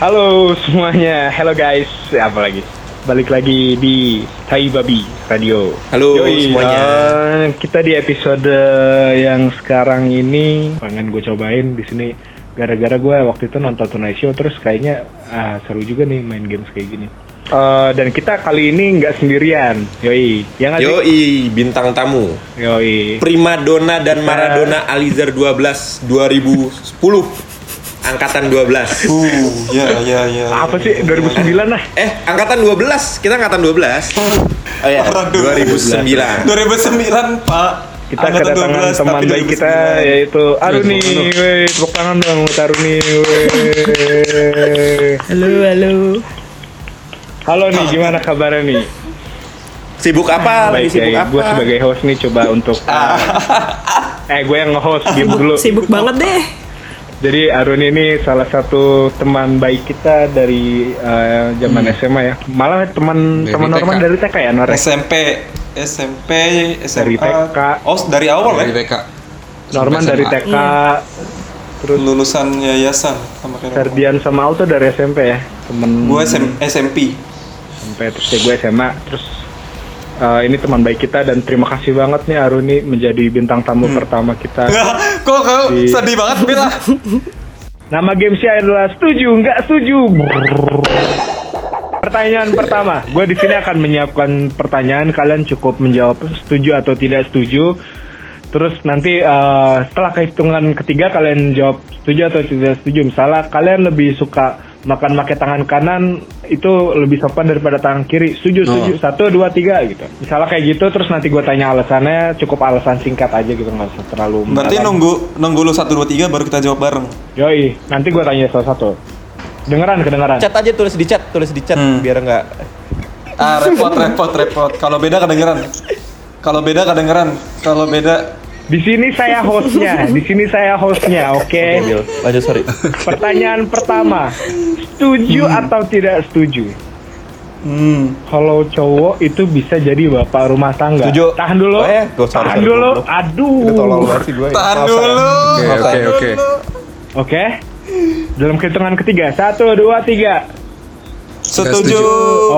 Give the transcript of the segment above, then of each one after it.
Halo semuanya, hello guys, apa lagi? Balik lagi di Tai Babi Radio. Halo semuanya. eh, kita di episode yang sekarang ini pengen gue cobain di sini gara-gara gue waktu itu nonton Tonight Show terus kayaknya ah, seru juga nih main games kayak gini. Eh, dan kita kali ini nggak sendirian, yoi. Yang nggak sih? Yoi, bintang tamu. Yoi. Prima Donna dan Maradona Alizar 12 2010. Angkatan 12. Uh, ya, ya, ya. Apa sih 2009 lah? Eh, angkatan 12. Kita angkatan 12. Oh ya, Maradona. 2009. 2009, Pak. kita Angkatan kedatangan 12, teman tapi baik kita 2009. yaitu Aruni, weh, tepuk tangan dong buat Aruni. Halo, halo. Halo nih, gimana kabarnya nih? Sibuk apa? Lagi Baik sibuk ya, apa? gue sebagai host nih coba untuk eh gue yang nge-host game dulu. Sibuk banget deh. Jadi Aruni ini salah satu teman baik kita dari eh, zaman SMA ya. Malah teman Dari teman Norman TK. dari TK ya, Nore. SMP, SMP, SMA. Dari TK. Oh, dari awal dari ya? TK Norman dari. TK. Terus Lulusan yayasan sama kayak Ferdian sama Auto dari SMP ya. Temen Gue SM, SMP. Terus ya gue SMA terus eh, ini teman baik kita dan terima kasih banget nih Aruni menjadi bintang tamu pertama kita. Kok kau Di- sedih banget, Bila? Nama gamesnya adalah setuju nggak setuju. Pertanyaan pertama, gue di sini akan menyiapkan pertanyaan kalian cukup menjawab setuju atau tidak setuju. Terus nanti eh, setelah kehitungan ketiga kalian jawab setuju atau tidak setuju. Misalnya kalian lebih suka makan pakai tangan kanan itu lebih sopan daripada tangan kiri. Setuju, setuju. Satu, dua, tiga gitu. Misalnya kayak gitu. Terus nanti gue tanya alasannya cukup alasan singkat aja gitu nggak usah terlalu. Berarti mendalam. nunggu nunggu lu 1 2 3 baru kita jawab bareng. Yoi, nanti gue tanya satu-satu. Dengeran, kedengeran. Chat aja tulis di chat, tulis di chat Hmm. biar enggak Ah, repot, repot, repot. Kalau beda kedengeran. Kalau beda kedengeran. Kalau beda Di sini saya hostnya, di sini saya hostnya, oke? Lanjut sorry. Pertanyaan pertama, setuju atau tidak setuju? hmm. Kalau cowok itu bisa jadi bapak rumah tangga. Setuju. Tahan dulu. Oh ya? Gua sorry, Tahan sorry, dulu. goblok. Aduh. Itu banget gue. Tahan dulu. Oke, oke, oke. Dalam hitungan ketiga, satu, dua, tiga. Setuju. setuju.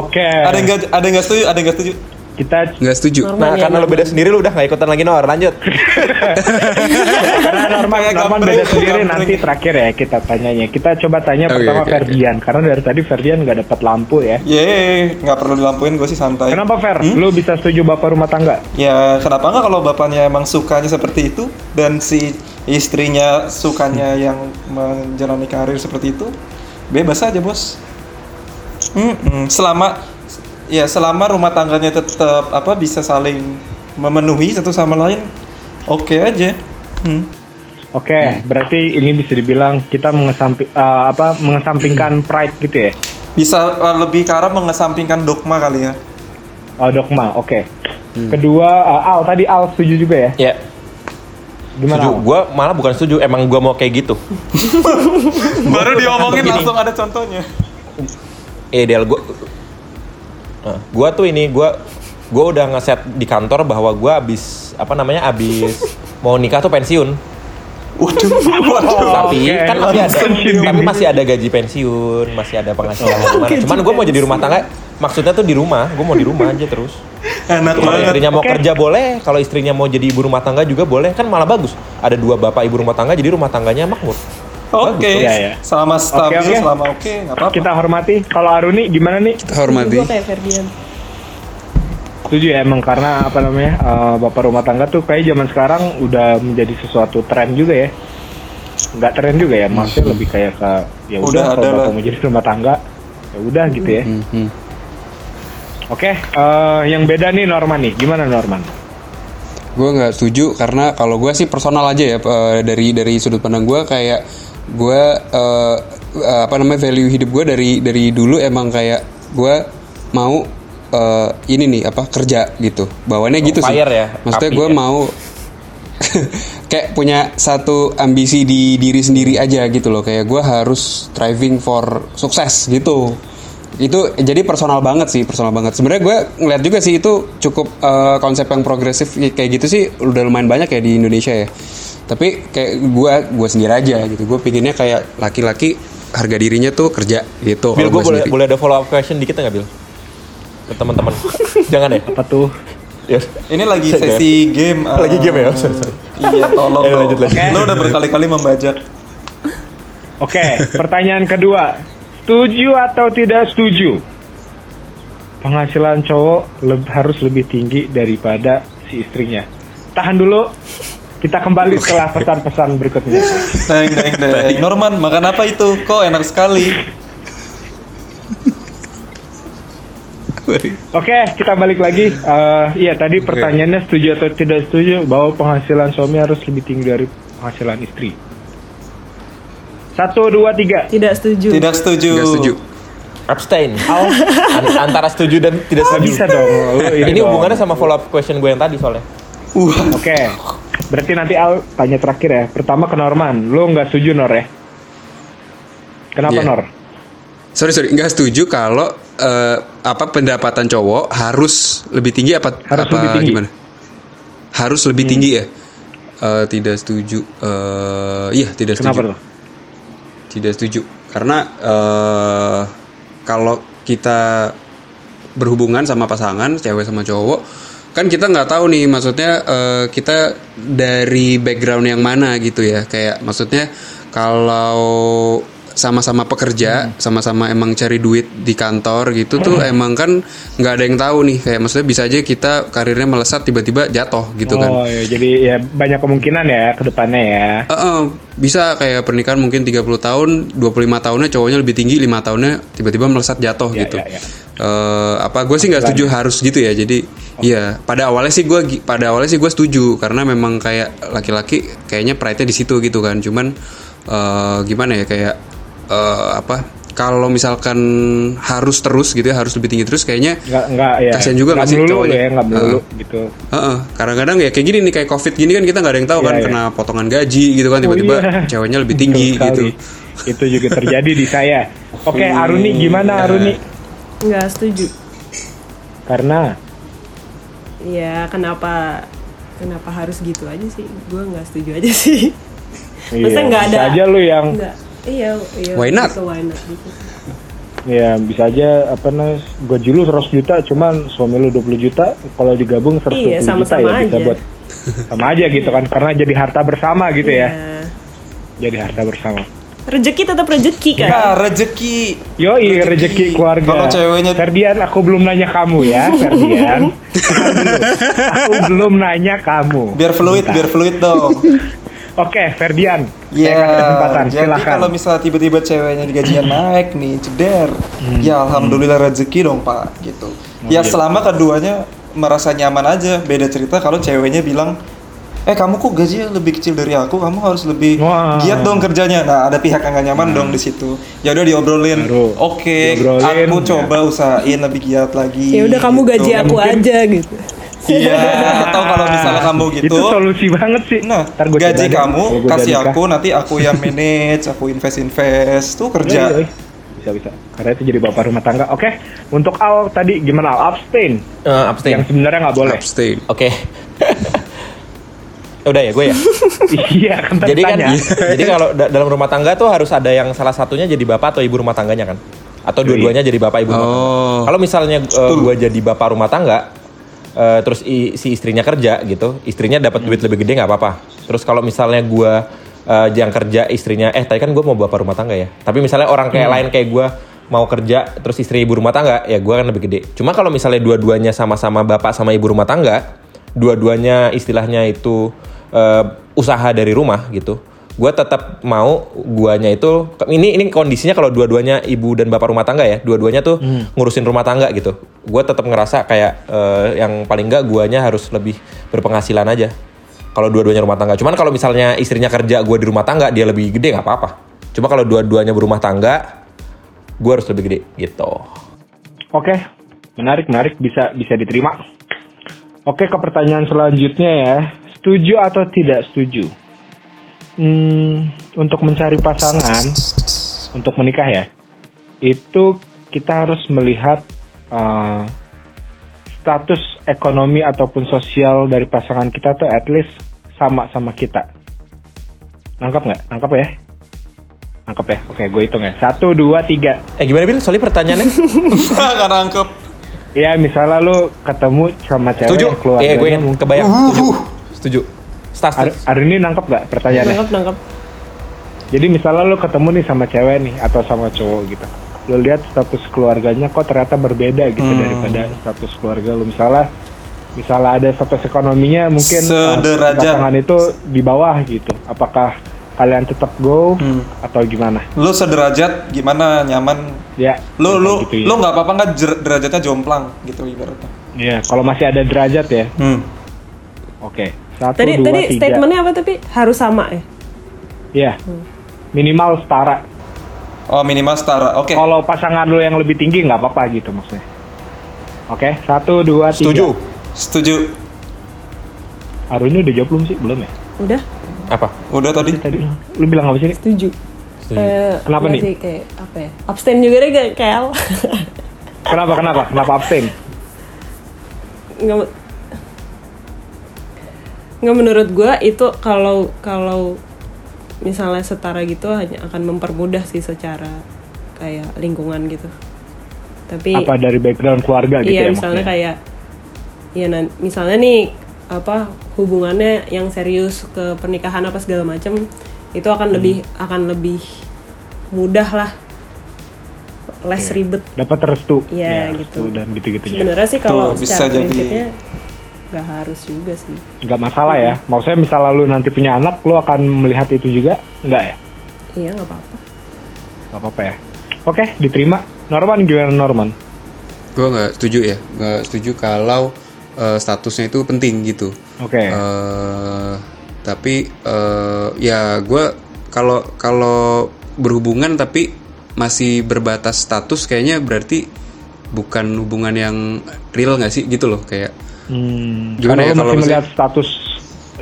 Oke. Ada yang nggak ada yang nggak setuju? Ada yang nggak setuju? Kita Nggak setuju. Nah, karena lo beda sendiri lu udah gak ikutan lagi Nor, lanjut. karena Norman, Kayak Norman beda sendiri nanti terakhir ya kita tanyanya. Kita coba tanya Oke, pertama oke. Ferdian karena dari tadi Ferdian nggak dapat lampu ya. Ye, nggak perlu dilampuin gue sih santai. Kenapa Fer? Hmm? Lu bisa setuju bapak rumah tangga? Ya kenapa nggak kalau bapaknya emang sukanya seperti itu dan si istrinya sukanya yang menjalani karir seperti itu, bebas aja bos. Mm-mm. Selama ya selama rumah tangganya tetap apa bisa saling memenuhi satu sama lain, oke aja. Hmm. Oke, berarti ini bisa dibilang kita mengesampi, eh, apa mengesampingkan pride gitu ya? Bisa uh, lebih ke arah mengesampingkan dogma kali ya. Oh, dogma, oke. Kedua, eh, Al tadi Al setuju juga ya? Ya. Gimana? Setuju. Gua malah bukan setuju, emang gua mau kayak gitu. Baru diomongin langsung ada contohnya. Eh, Del, gua Nah, gua tuh ini gua gua udah ngeset di kantor bahwa gua abis apa namanya abis mau nikah tuh pensiun. Waduh, waduh. tapi oke. kan masih ada tapi masih ada gaji pensiun, masih ada penghasilan gimana. Cuman gua mau jadi rumah tangga, maksudnya tuh di rumah, gua mau di rumah aja terus. Enak Kalau banget. istrinya mau Oke. kerja boleh, kalau istrinya mau jadi ibu rumah tangga juga boleh, kan malah bagus. Ada dua bapak ibu rumah tangga, jadi rumah tangganya makmur. Oke, Iya, iya. selama stabil, oke. selama oke, nggak apa-apa. Kita hormati. Kalau Aruni gimana nih? Kita hormati. Gue kayak Ferdian. Setuju ya emang karena apa namanya eh, bapak rumah tangga tuh kayak zaman sekarang udah menjadi sesuatu tren juga ya. Nggak tren juga ya, maksudnya lebih kayak ke ya Udah kalau bapak mau jadi rumah tangga ya udah gitu ya. Hmm, hmm. Oke, eh, yang beda nih Norman nih. Gimana Norman? Gue nggak setuju karena kalau gue sih personal aja ya eh, dari dari sudut pandang gue kayak gue eh, eh, apa namanya value hidup gue dari dari dulu emang kayak gue mau eh, ini nih apa kerja gitu bawaannya gitu sih ya, maksudnya gue ya. mau kayak punya satu ambisi di diri sendiri aja gitu loh kayak gue harus striving for sukses gitu Itu jadi personal banget sih, personal banget. Sebenarnya gue ngeliat juga sih itu cukup eh, konsep yang progresif kayak gitu sih udah lumayan banyak ya di Indonesia ya. Tapi kayak gue gue sendiri aja gitu. Gue pinginnya kayak laki-laki harga dirinya tuh kerja gitu. Bil, kalau gue gua boleh, sendiri. boleh ada follow up question dikit nggak Bil? Ke teman-teman. Jangan ya? Apa tuh? Ya. Ini lagi Saya sesi game. ah. Lagi game ya? Sorry, sorry. Iya, tolong. Eh, lanjut, lanjut. Lo udah berkali-kali membajak. Oke, pertanyaan kedua. Setuju atau tidak setuju? Penghasilan cowok leb- harus lebih tinggi daripada si istrinya. Tahan dulu. Kita kembali setelah pesan-pesan berikutnya. Deng, deng, deng. Norman, makan apa itu? Kok enak sekali. Oke, kita balik lagi. Eh, iya, tadi pertanyaannya setuju atau tidak setuju bahwa penghasilan suami harus lebih tinggi dari penghasilan istri. Satu, dua, tiga. Tidak setuju. Tidak setuju. Nggak setuju. Abstain. An- antara setuju dan tidak setuju. bisa dong. Lu Ini dong. hubungannya sama follow up question gue yang tadi soalnya. Wah, Oke, berarti nanti Al tanya terakhir ya. Pertama ke Norman, lu nggak setuju Nor ya? Kenapa Iya. Nor? Sorry sorry, nggak setuju kalau eh, apa pendapatan cowok harus lebih tinggi apa Harus apa lebih tinggi. gimana? Harus lebih tinggi ya? Eh, tidak setuju. Eh, iya tidak Kenapa setuju. tuh? Tidak setuju karena eh, kalau kita berhubungan sama pasangan cewek sama cowok kan kita nggak tahu nih maksudnya eh, kita dari background yang mana gitu ya kayak maksudnya kalau sama-sama pekerja sama-sama emang cari duit di kantor gitu tuh emang kan nggak ada yang tahu nih kayak maksudnya bisa aja kita karirnya melesat tiba-tiba jatuh gitu kan Oh, ya, jadi ya banyak kemungkinan ya ke depannya ya. Eh, eh, bisa kayak pernikahan mungkin 30 tahun, 25 tahunnya cowoknya lebih tinggi, 5 tahunnya tiba-tiba melesat jatuh Ya, gitu. ya, ya. Eh, apa gue sih nggak setuju harus gitu ya. Jadi iya, pada awalnya sih gue pada awalnya sih gue setuju karena memang kayak laki-laki kayaknya pride-nya di situ gitu kan. Cuman eh, gimana ya kayak eh, apa? Kalau misalkan harus terus gitu ya, harus lebih tinggi terus kayaknya Nggak nggak ya. Kasian juga nggak sih cowoknya? ya, nggak melulu Heeh. gitu. Heeh, kadang-kadang ya kayak gini nih kayak covid gini kan kita nggak ada yang tahu Iya, kan iya. kena potongan gaji gitu kan tiba-tiba Oh, iya. ceweknya lebih tinggi gitu. Itu juga terjadi di saya. Oke, Aruni gimana Aruni? Nggak setuju. Karena Ya kenapa kenapa harus gitu aja sih? Gue nggak setuju aja sih. Masa iya, nggak bisa ada? aja lu yang Nggak. Iya, iya. Why not? gitu, why not gitu. ya bisa aja apa namanya gaji lu 100 juta cuman suami lu 20 juta kalau digabung 120 Iya, juta sama-sama ya bisa aja. buat sama aja gitu kan karena jadi harta bersama gitu ya. Iya. Jadi harta bersama. Rezeki tetap rezeki kan. ya rezeki. Yoi rezeki keluarga. Kalau ceweknya Ferdian, aku belum nanya kamu ya, Ferdian. Aku belum nanya kamu. biar fluid, biar fluid dong. Oke, Ferdian. Ya, saya kasih kesempatan. jadi Silakan. kalau misalnya tiba-tiba ceweknya di gajian naik nih, ceder. Hmm. Ya alhamdulillah rezeki dong pak, gitu. Oh, ya iya. selama keduanya merasa nyaman aja. Beda cerita kalau ceweknya bilang, eh kamu kok gajinya lebih kecil dari aku, kamu harus lebih Wah. Hmm. giat dong kerjanya. Nah ada pihak yang gak nyaman dong di situ. Ya udah diobrolin. Oke, diobrolin, aku ya. coba usahain lebih giat lagi. Ya udah kamu gitu. gaji aku Mungkin- aja gitu. Iya, atau kalau misalnya kamu gitu. Itu solusi banget sih. Nah, Ntar gua gaji kamu udah kasih nikah. aku, nanti aku yang manage, aku invest-invest, tuh Yoi, kerja. yoi. Bisa bisa. Karena itu jadi bapak rumah tangga. Oke, untuk Al tadi gimana? Al? Abstain. Eh, abstain. Yang sebenarnya nggak boleh. Abstain. Oke. Udah ya gue ya. iya, kan jadi kan tanya. jadi kalau da- dalam rumah tangga tuh harus ada yang salah satunya jadi bapak atau ibu rumah tangganya kan? Atau dua-duanya jadi bapak ibu. Oh. Kalau misalnya gue jadi bapak rumah tangga eh, terus i- si istrinya kerja gitu, istrinya dapat duit lebih gede nggak apa-apa. Terus kalau misalnya gue eh, yang kerja istrinya eh tadi kan gue mau bapak rumah tangga ya. Tapi misalnya orang kayak lain kayak gue mau kerja terus istri ibu rumah tangga ya gue kan lebih gede. Cuma kalau misalnya dua-duanya sama-sama bapak sama ibu rumah tangga, dua-duanya istilahnya itu eh, usaha dari rumah gitu. Gue tetap mau guanya itu ini ini kondisinya kalau dua-duanya ibu dan bapak rumah tangga ya, dua-duanya tuh ngurusin rumah tangga gitu. Gue tetap ngerasa kayak eh, yang paling enggak guanya harus lebih berpenghasilan aja. Kalau dua-duanya rumah tangga. Cuman kalau misalnya istrinya kerja, gue di rumah tangga, dia lebih gede nggak apa-apa. Cuma kalau dua-duanya berumah tangga, gue harus lebih gede gitu. Oke, menarik, menarik, bisa bisa diterima. Oke, ke pertanyaan selanjutnya ya, setuju atau tidak setuju? Hmm, untuk mencari pasangan, untuk menikah ya, itu kita harus melihat uh, status ekonomi ataupun sosial dari pasangan kita tuh at least sama sama kita. Nangkap nggak? Nangkap ya? Nangkap ya? Oke, gue hitung ya. Satu, dua, tiga. Eh gimana Bil? Soalnya pertanyaannya. Gak nangkep. Ya, misalnya lu ketemu sama cewek Setuju? keluarganya Iya gue yang mungkin- kebayang. Setuju. Setuju. Status. Ar- hari ini nangkep nggak pertanyaannya? nangkep nangkep Jadi misalnya lu ketemu nih sama cewek nih atau sama cowok gitu. Lu lihat status keluarganya kok ternyata berbeda gitu Hmm. daripada status keluarga lu. Misalnya misalnya ada status ekonominya mungkin uh, Sederajat. pasangan itu di bawah gitu. Apakah kalian tetap go Hmm. atau gimana? Lu sederajat gimana nyaman? Ya. Lu lu gitu ya. lu nggak apa-apa nggak derajatnya jomplang gitu ibaratnya. Iya, kalau masih ada derajat ya. Hmm. Oke. Satu, tadi dua, tadi tiga. statementnya apa tapi harus sama ya Iya. Minimal setara. Oh minimal setara. Oke. Kalau pasangan lu yang lebih tinggi nggak apa-apa gitu maksudnya. Oke, satu, dua, tiga. Setuju. Setuju. Aru ini udah jawab belum sih? Belum ya? udah Apa? Udah tadi. Tadi lu bilang apa sih? Nik? setuju Eh, Kenapa nih? sih, kayak apa ya abstain juga deh kayak kayak Kenapa, kenapa? Kenapa abstain? nggak nggak menurut gue itu kalau kalau misalnya setara gitu hanya akan mempermudah sih secara kayak lingkungan gitu tapi Apa dari background keluarga gitu iya ya misalnya maksudnya? kayak ya misalnya nih apa hubungannya yang serius ke pernikahan apa segala macam itu akan Hmm. lebih akan lebih mudah lah less ribet Dapat restu. Iya, Ya, gitu. restu Dan gitu-gitu ya. sebenarnya sih kalau Tuh, bisa secara jadi- nggak harus juga sih Nggak masalah ya. Maksudnya misalnya lu nanti punya anak, lu akan melihat itu juga? Nggak ya? iya nggak apa-apa Nggak apa-apa ya. Oke, diterima. Norman gimana Norman? Gue nggak setuju ya, nggak setuju kalau eh, statusnya itu penting gitu. Oke. Eh, tapi eh, ya gue kalau kalau berhubungan tapi masih berbatas status kayaknya berarti bukan hubungan yang real nggak sih gitu loh kayak Hmm, Gimana karena ya kalau melihat status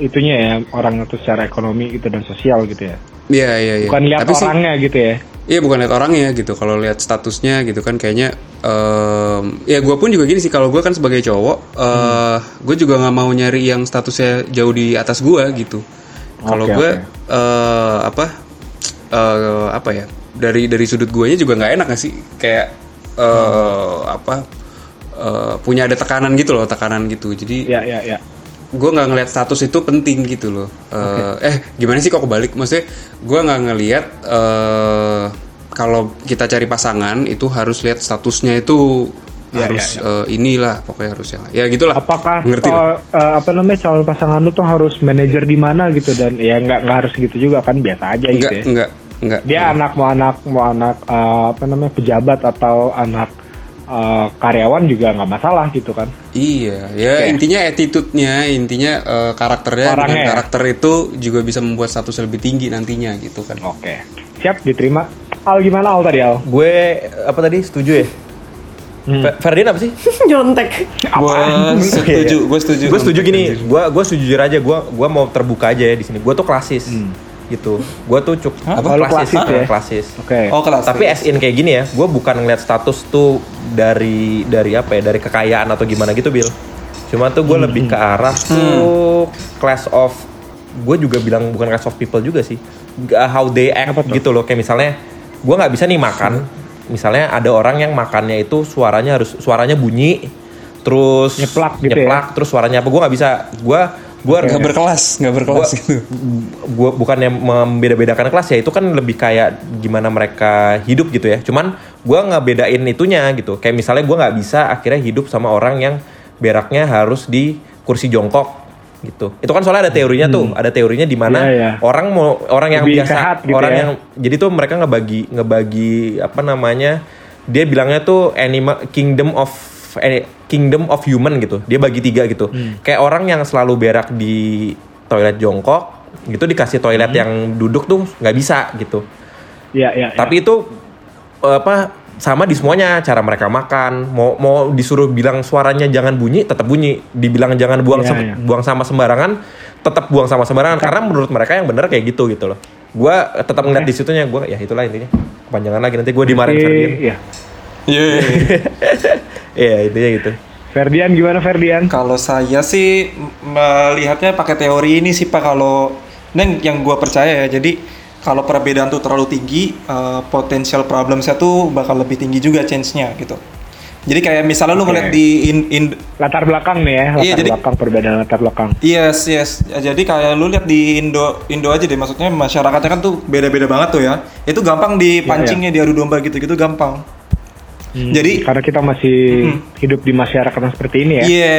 itunya ya orang itu secara ekonomi gitu dan sosial gitu ya. Iya iya iya. Bukan lihat Tapi sih- orangnya gitu ya. Iya bukan lihat orangnya gitu. Kalau lihat statusnya gitu kan kayaknya em, ya gue pun juga gini sih. Kalau gue kan sebagai cowok, eh gue juga nggak mau nyari yang statusnya jauh di atas gue gitu. Kalau Oke, gue oke. eh apa eh apa ya dari dari sudut gue juga nggak enak gak sih kayak eh apa eh, punya ada tekanan gitu loh tekanan gitu. Jadi Ya, ya, ya. Gue nggak ngelihat status itu penting gitu loh. Eh, eh gimana sih kok kebalik? Maksudnya gue nggak ngelihat eh kalau kita cari pasangan itu harus lihat statusnya itu Ya, harus ya, eh, inilah pokoknya harus yang ya gitulah. Apakah ngerti lah. eh, eh, apa namanya calon pasangan lu tuh harus manajer di mana gitu dan ya nggak nggak harus gitu juga kan biasa aja gitu Enggak ya. enggak enggak. Dia anak mau anak mau anak eh, apa namanya pejabat atau anak eh, karyawan juga nggak masalah gitu kan. Iya, ya intinya attitude-nya, intinya eh, karakternya Orangnya dengan ya? karakter itu juga bisa membuat status lebih tinggi nantinya gitu kan. Oke. Siap diterima. Al gimana Al tadi Al? Gue apa tadi setuju ya? Hmm. Fe- Ferdian apa sih? nyontek Gue setuju. Gue setuju. gue setuju gini, gue gue setuju jujur aja, gue gua mau terbuka aja ya di sini. Gue tuh klasis, gitu. Gue tuh cukup Apa? Lu klasis ya? klasis. Oke. Oh kelas. Tapi as in kayak gini ya, gue bukan ngeliat status tuh dari dari apa ya, dari kekayaan atau gimana gitu, Bill. Cuma tuh gue lebih ke arah tuh class of, gue juga bilang bukan class of people juga sih, G- how they act Apa tuh? gitu loh. Kayak misalnya, gue nggak bisa nih makan. Misalnya ada orang yang makannya itu suaranya harus suaranya bunyi, terus Nyeplak gitu ya? nyeplak, terus suaranya apa? Gue nggak bisa. Gue gue Nggak berkelas, nggak berkelas Gua- gitu. gue bukannya membeda-bedakan kelas ya itu kan lebih kayak gimana mereka hidup gitu ya cuman gue ngebedain itunya gitu kayak misalnya gue nggak bisa akhirnya hidup sama orang yang beraknya harus di kursi jongkok gitu itu kan soalnya ada teorinya tuh ada teorinya di mana Iya, iya. orang mau orang yang Lebih biasa sehat gitu orang ya. yang jadi tuh mereka ngebagi ngebagi apa namanya dia bilangnya tuh animal kingdom of eh, kingdom of human gitu dia bagi tiga gitu Hmm. kayak orang yang selalu berak di toilet jongkok gitu dikasih toilet Hmm. yang duduk tuh nggak bisa gitu Ya, ya, ya. tapi itu eh, apa sama di semuanya cara mereka makan mau mau disuruh bilang suaranya jangan bunyi tetap bunyi dibilang jangan buang sem- iya. buang sama sembarangan tetap buang sama sembarangan karena menurut mereka yang bener kayak gitu gitu loh gua tetap ngeliat di situnya gua ya itulah intinya kepanjangan lagi nanti gua dimarahin Ferdian ya. Iya. Iya intinya gitu. Ferdian gimana Ferdian? Kalau saya sih melihatnya pakai teori ini sih Pak kalau ini yang, gue percaya ya. Jadi kalau perbedaan tuh terlalu tinggi, eh, potensial problem saya tuh bakal lebih tinggi juga chance-nya gitu. Jadi kayak misalnya lu Oke. ngeliat di in, in- Latar belakang nih ya, latar Iya, jadi- belakang perbedaan latar belakang. Yes, yes. Jadi kayak lu lihat di Indo Indo aja deh maksudnya masyarakatnya kan tuh beda-beda banget tuh ya. Itu gampang dipancingnya diadu domba gitu-gitu gampang. Hmm, Jadi- karena kita masih hidup di masyarakat yang seperti ini ya. Iya,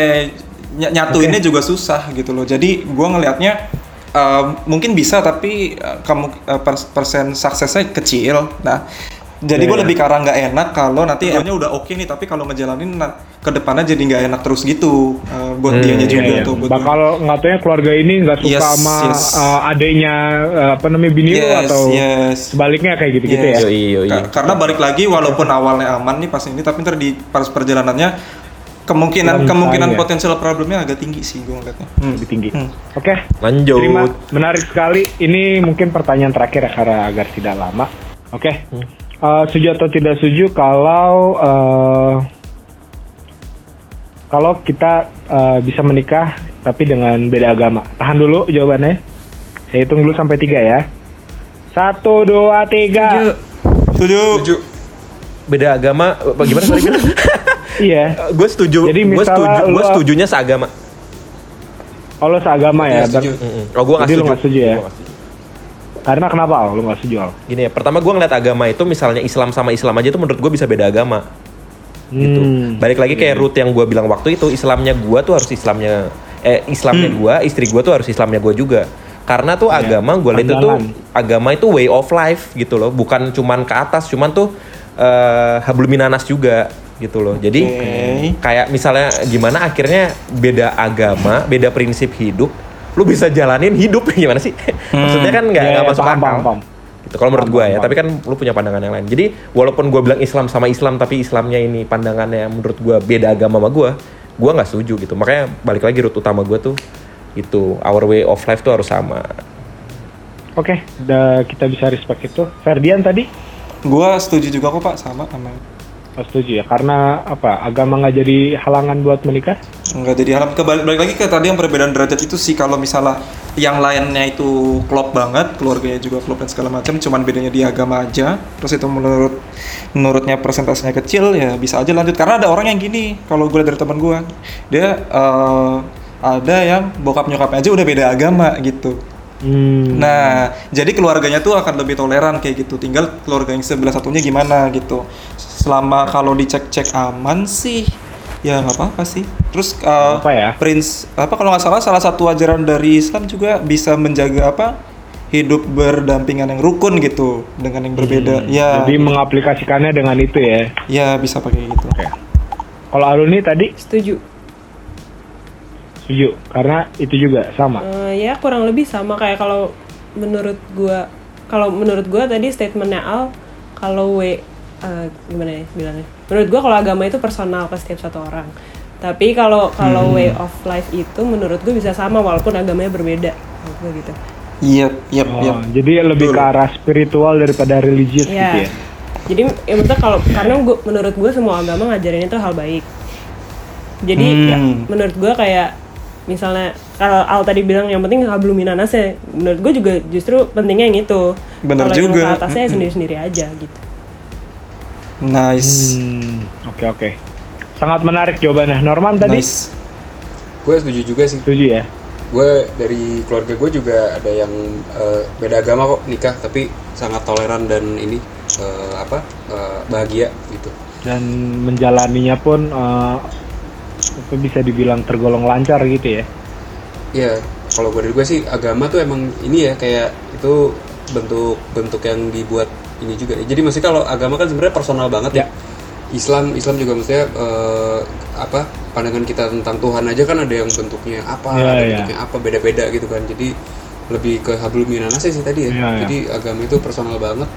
ny- nyatuinnya juga susah gitu loh. Jadi gua ngelihatnya eh, mungkin bisa tapi eh, kamu eh, pers- persen suksesnya kecil. Nah, jadi Iya, gue iya. lebih karena nggak enak kalau nanti emangnya udah oke nih tapi kalau ngejalanin ke depannya jadi nggak enak terus gitu eh, buat Hmm, dianya iya, juga Iya, tuh. buat Bakal nggak tahu ya keluarga ini nggak suka Yes, sama yes. uh, adanya uh, apa namanya bini lu Yes, atau yes. sebaliknya kayak gitu-gitu Yes. ya. Yoi, yoi. Ka- Karena balik lagi walaupun awalnya aman nih pas ini tapi ntar di pas perjalanannya kemungkinan kemungkinan ya. potensial problemnya agak tinggi sih gue ngeliatnya. Hmm. Lebih tinggi. Hmm. Oke. Lanjut. Terima, menarik sekali. Ini mungkin pertanyaan terakhir ya karena agar tidak lama. Oke. Uh, setuju atau tidak setuju kalau uh, kalau kita uh, bisa menikah tapi dengan beda agama? Tahan dulu jawabannya. Saya hitung dulu sampai tiga ya. Satu, dua, tiga. Setuju. Beda agama apa gimana tadi bilang? Iya. gue setuju. Jadi gue misalnya setuju. Gue setujunya seagama. Oh, lo seagama ya? Iya, setuju. Mm-mm. Oh gue nggak Jadi lu setuju. nggak setuju ya? Gua setuju. Karena kenapa? Lo nggak setuju? Al? Gini ya, pertama gue ngeliat agama itu misalnya Islam sama Islam aja tuh menurut gue bisa beda agama. gitu. Hmm. Balik lagi kayak root yang gue bilang waktu itu Islamnya gue tuh harus Islamnya eh Islamnya gue, istri gue tuh harus Islamnya gue juga. Karena tuh agama gue lihat itu tuh agama itu way of life gitu loh, bukan cuman ke atas, cuman tuh eh hablum minanas juga gitu loh. Jadi kayak misalnya gimana akhirnya beda agama, beda prinsip hidup, lu bisa jalanin hidup gimana sih? Maksudnya kan nggak nggak ya, masuk paham, akal. paham, paham. Gitu. Kalau menurut gue ya, paham, tapi kan lu punya pandangan yang lain. Jadi walaupun gue bilang Islam sama Islam, tapi Islamnya ini pandangannya menurut gue beda agama sama gue, gue nggak setuju gitu. Makanya balik lagi root utama gue tuh itu our way of life tuh harus sama. Oke, udah kita bisa respect itu. Ferdian tadi? Gua setuju juga kok Pak sama sama Oh, setuju ya, karena apa? Agama nggak jadi halangan buat menikah? Enggak jadi halam kebalik balik lagi ke tadi yang perbedaan derajat itu sih kalau misalnya yang lainnya itu klop banget, keluarganya juga klop dan segala macam, cuman bedanya di agama aja. Terus itu menurut menurutnya persentasenya kecil ya bisa aja lanjut karena ada orang yang gini kalau gue dari teman gue dia eh, ada yang bokap nyokapnya aja udah beda agama gitu. Hmm. Nah, jadi keluarganya tuh akan lebih toleran kayak gitu. Tinggal keluarga yang sebelah satunya gimana gitu. Selama kalau dicek-cek aman sih, ya nggak apa-apa sih. Terus uh, Apa ya? Prince apa kalau nggak salah salah satu ajaran dari Islam juga bisa menjaga apa hidup berdampingan yang rukun gitu dengan yang berbeda. Ya, Jadi mengaplikasikannya dengan itu ya. ya bisa pakai gitu. Kalau Aluni tadi Setuju. setuju, karena itu juga sama. Eh, ya kurang lebih sama kayak kalau menurut gua kalau menurut gua tadi statementnya Al kalau w eh, gimana ya bilangnya menurut gua kalau agama itu personal ke setiap satu orang tapi kalau kalau way of life itu menurut gua bisa sama walaupun agamanya berbeda menurut gua gitu Iya, iya, Oh, iya. jadi lebih Betul. ke arah spiritual daripada religius gitu ya ya. jadi ya maksudnya kalau karena gua, menurut gua semua agama ngajarin itu hal baik jadi ya, Hmm. menurut gua kayak misalnya kalau Al tadi bilang yang penting belum minanas ya menurut gue juga justru pentingnya yang itu yang juga. atasnya ya Mm-mm. sendiri-sendiri aja gitu Nice. Hmm, oke oke. Sangat menarik jawabannya. Norman tadi Nice. Gue setuju juga sih. setuju ya. Gue dari keluarga gue juga ada yang eh, beda agama kok nikah, tapi sangat toleran dan ini eh, apa eh, bahagia gitu. Dan menjalaninya pun eh, apa bisa dibilang tergolong lancar gitu ya. Ya, kalau gue dari gue sih agama tuh emang ini ya kayak itu bentuk-bentuk yang dibuat ini juga. ya. Jadi maksudnya kalau agama kan sebenarnya personal banget ya. Islam Islam juga maksudnya eh, apa pandangan kita tentang Tuhan aja kan ada yang bentuknya apa, Ya, ada ya. bentuknya apa beda-beda gitu kan. Jadi lebih ke hablum minanas sih tadi ya. Ya, ya. Jadi agama itu personal banget.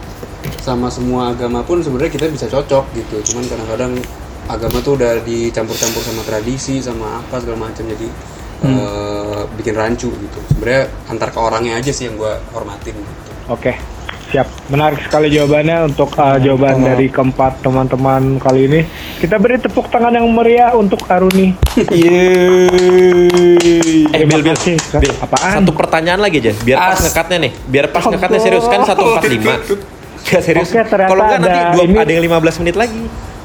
Sama semua agama pun sebenarnya kita bisa cocok gitu. Cuman kadang-kadang agama tuh udah dicampur-campur sama tradisi sama apa segala macam jadi eh, bikin rancu gitu. Sebenarnya antar ke orangnya aja sih yang gue hormatin gitu. Oke. Siap. Menarik sekali jawabannya untuk uh, jawaban dari keempat teman-teman kali ini. Kita beri tepuk tangan yang meriah untuk Aruni. Yeay. Eh, Bil, Bil. Bil, Apaan? Satu pertanyaan lagi aja, biar pas As- ngekatnya nih. Biar pas ngekatnya serius kan 145. Ya serius. Oke, ternyata Kalau enggak nanti ada dua, ini- ada yang 15 menit lagi.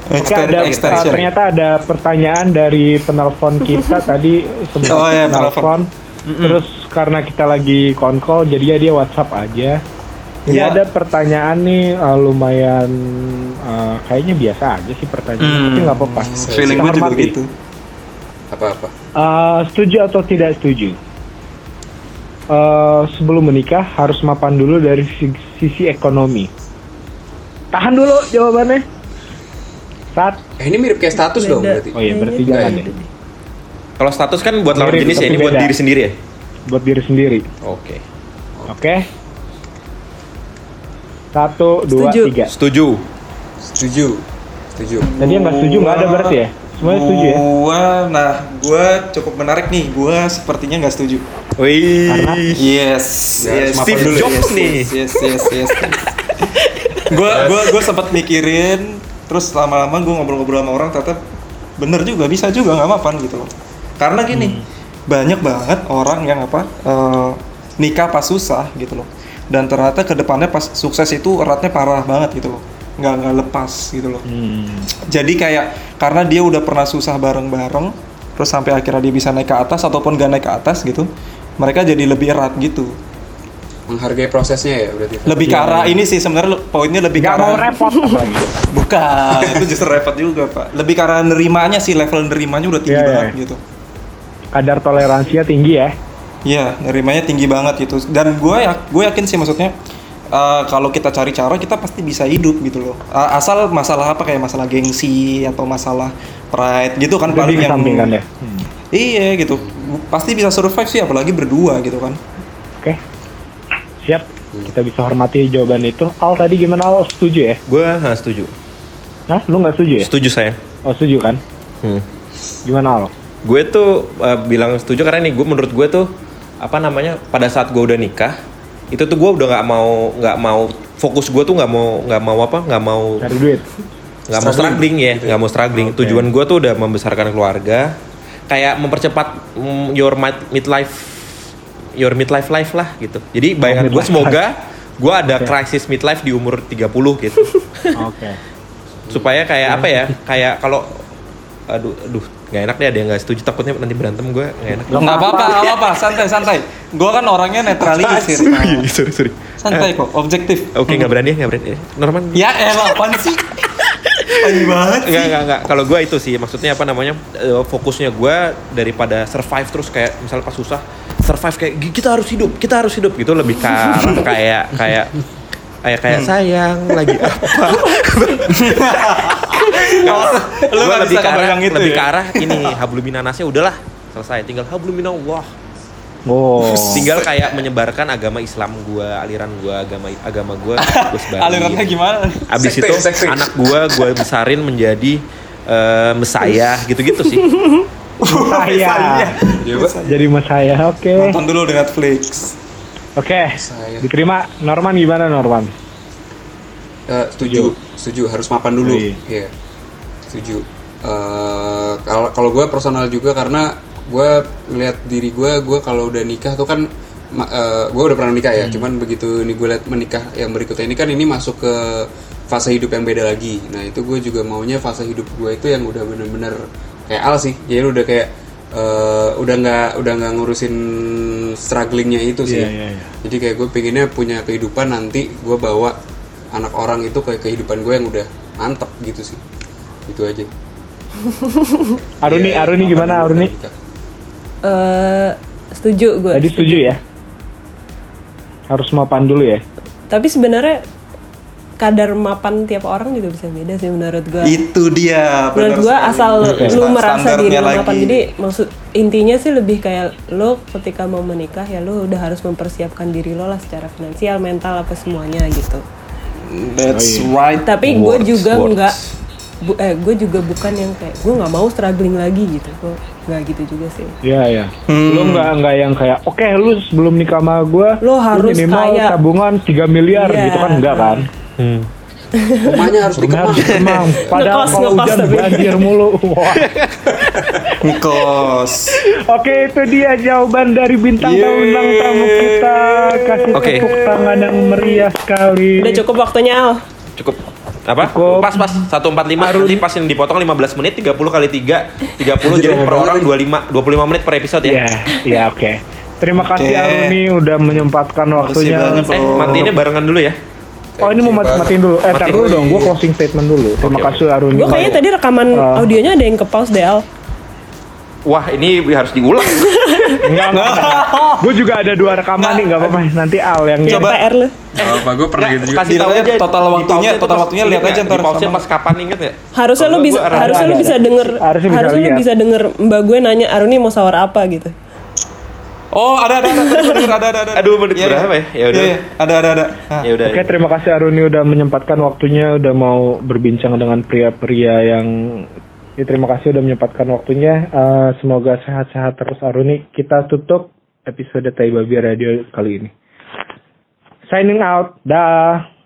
Oke, ada, extension. uh, ternyata ada pertanyaan dari penelpon kita tadi sebelum Oh, iya, penelpon. Terus karena kita lagi konkol, jadi ya dia WhatsApp aja. Jadi Ya. ada pertanyaan nih uh, lumayan uh, kayaknya biasa aja sih pertanyaan, Hmm. tapi nggak apa-apa. Feeling gue juga gitu. Apa-apa? Uh, setuju atau tidak setuju? Uh, sebelum menikah harus mapan dulu dari sisi, sisi ekonomi. Tahan dulu jawabannya. Saat Eh, ini mirip kayak status dong Beda. berarti. oh iya berarti Kayaknya jangan beda. ya. Kalau status kan buat lawan jenis ya, ini buat beda. diri sendiri ya. buat diri sendiri. Oke. Oke. Satu, dua, Setuju. tiga. Setuju. Setuju. Setuju. Tadi yang nggak setuju nggak ada berarti ya? Semuanya setuju ya? Gua, nah, gua cukup menarik nih. Gua sepertinya nggak setuju. Wih. Karena? Yes, Ya, yes. Steve Dulu, Jobs yes, nih. Yes, yes, yes. gua, gua, gua sempat mikirin, terus lama-lama gua ngobrol-ngobrol sama orang, ternyata bener juga, bisa juga nggak mapan gitu loh. Karena gini, banyak banget orang yang apa eh, nikah pas susah gitu loh. Dan ternyata ke depannya pas sukses itu eratnya parah banget gitu loh. Nggak nggak lepas gitu loh. Hmm. Jadi kayak karena dia udah pernah susah bareng-bareng, terus sampai akhirnya dia bisa naik ke atas ataupun gak naik ke atas gitu, mereka jadi lebih erat gitu. Menghargai prosesnya ya berarti. Lebih ke arah ini sih sebenarnya poinnya lebih ke Nggak mau arah repot apalagi. bukan itu justru repot juga pak. Lebih ke arah nerimanya sih level nerimanya udah tinggi Iya, iya. banget gitu. Kadar toleransinya tinggi ya. Iya, nerimanya tinggi banget gitu. Dan gue ya, gue yakin sih maksudnya eh, kalau kita cari cara kita pasti bisa hidup gitu loh. A- asal masalah apa kayak masalah gengsi atau masalah pride gitu kan Jadi paling yang ya. Hmm. Iya gitu. Pasti bisa survive sih apalagi berdua gitu kan. Oke. Siap. Kita bisa hormati jawaban itu. Al tadi gimana Al? Setuju ya? Gue nggak setuju. Hah? Lu nggak setuju ya? Setuju saya. Oh setuju kan? Hmm. Gimana Al? Gue tuh uh, bilang setuju karena nih gue menurut gue tuh apa namanya pada saat gue udah nikah itu tuh gue udah nggak mau nggak mau fokus gue tuh nggak mau nggak mau apa nggak mau Cari duit. nggak mau struggling ya nggak mau struggling Oke. tujuan gue tuh udah membesarkan keluarga kayak mempercepat mm, your mid- midlife your midlife life lah gitu jadi bayangan gue midlife semoga gue ada Oke. krisis midlife di umur 30 gitu Oke. supaya kayak apa ya kayak kalau aduh aduh nggak enak deh ada yang nggak setuju takutnya nanti berantem gue nggak enak Nggak apa-apa, nggak apa-apa, santai santai. Gue kan orangnya netralisir. Pak. sorry sorry santai kok, objektif. oke nggak berani ya nggak berani Norman Ya elah, apaan sih? Aneh banget sih. Enggak, enggak, enggak. Kalau gue itu sih, maksudnya apa namanya, eh, fokusnya gue daripada survive terus kayak misalnya pas susah, survive kayak "Gi- kita harus hidup, kita harus hidup gitu lebih ke arah kayak kayak kayak kayak sayang lagi apa? Lu lebih bisa ke arah, kebayang itu lebih ya? ke arah ini habluminanasnya udahlah selesai, tinggal habluminallah. Oh. Tinggal kayak menyebarkan agama Islam gue, aliran gue, agama agama gue, gue sebarin. Alirannya gimana? Abis Sekte, itu sekte. anak gue gue besarin menjadi eh mesayah gitu-gitu sih. Saya. Jadi mas saya. Oke. Nonton dulu di Netflix. Oke. Saya. Diterima. Norman gimana Norman? Eh, setuju, setuju harus mapan dulu. Iya. Iya. Setuju. Eh, Kalau kalau gue personal juga karena gue ngeliat diri gue, gue kalau udah nikah tuh kan, gue udah pernah nikah ya. Hmm. Cuman begitu ini gue liat menikah yang berikutnya ini kan ini masuk ke fase hidup yang beda lagi. Nah itu gue juga maunya fase hidup gue itu yang udah bener-bener kayak Al sih. Jadi udah kayak eh, udah nggak udah nggak ngurusin strugglingnya itu sih. Iya, iya, iya. Jadi kayak gue pengennya punya kehidupan nanti gue bawa anak orang itu ke kehidupan gue yang udah mantep gitu sih. Itu aja. Aruni, Iya, Aruni gimana dulu Aruni? Eh, setuju gue. Tadi setuju ya? Harus mapan dulu ya? Tapi sebenarnya kadar mapan tiap orang juga bisa beda sih menurut gue. Itu dia. menurut gue asal Oke. lu merasa diri lu lagi. mapan jadi maksud intinya sih lebih kayak lo ketika mau menikah ya lo udah harus mempersiapkan diri lo lah secara finansial mental apa semuanya gitu That's Oh, iya. right. tapi gue juga nggak bu- eh gue juga bukan yang kayak gue nggak mau struggling lagi gitu gue nggak gitu juga sih Iya ya. Hmm. Lu nggak nggak yang kayak oke lu sebelum nikah sama gue Lu harus minimal kaya." tabungan 3 miliar Iya. gitu kan enggak kan? Hmm. Rumahnya harus Rumah dikemang. harus dikemang. Padahal kalau hujan banjir mulu. Wah. Ngkos. Oke itu dia jawaban dari bintang Yeay. tamu bintang tamu kita. Kasih Oke. tepuk tangan yang meriah sekali. udah cukup waktunya Al Cukup. Apa? Cukup. Pas pas 145 nanti pas yang dipotong 15 menit 30 kali 3 30 jadi per orang 25 25 menit per episode ya. Iya, iya oke. Terima kasih. Aruni udah menyempatkan waktunya. banget, Eh, matiinnya barengan dulu ya. Oh ini mau mati matiin dulu. Eh, tar Matiin dulu dong. Gue closing statement dulu. Terima Oke, kasih Aruni. gue kayaknya tadi rekaman Ah. audionya ada yang ke pause deh Al Wah, ini harus diulang. Enggak, enggak. gue juga ada dua rekaman nih, nggak apa-apa. Nanti Al yang Coba. PR lu Apa gue pernah gitu juga. Kasih tahu aja total waktunya- total waktunya lihat aja ntar sama. pas kapan inget ya? harusnya lu bisa harusnya lu bisa denger Harusnya lu bisa denger mbak gue nanya Aruni mau sawar apa gitu Oh, ada ada ada ada ada ada. ada. Aduh, menit iya. berapa ya? Ya udah. Iya, iya. Ada ada ada. Nah. Ya udah. Oke, terima kasih Aruni udah menyempatkan waktunya, udah mau berbincang dengan pria-pria yang ya, terima kasih udah menyempatkan waktunya. Eh, semoga sehat-sehat terus Aruni. Kita tutup episode Tai Babi Radio kali ini. Signing out. Dah.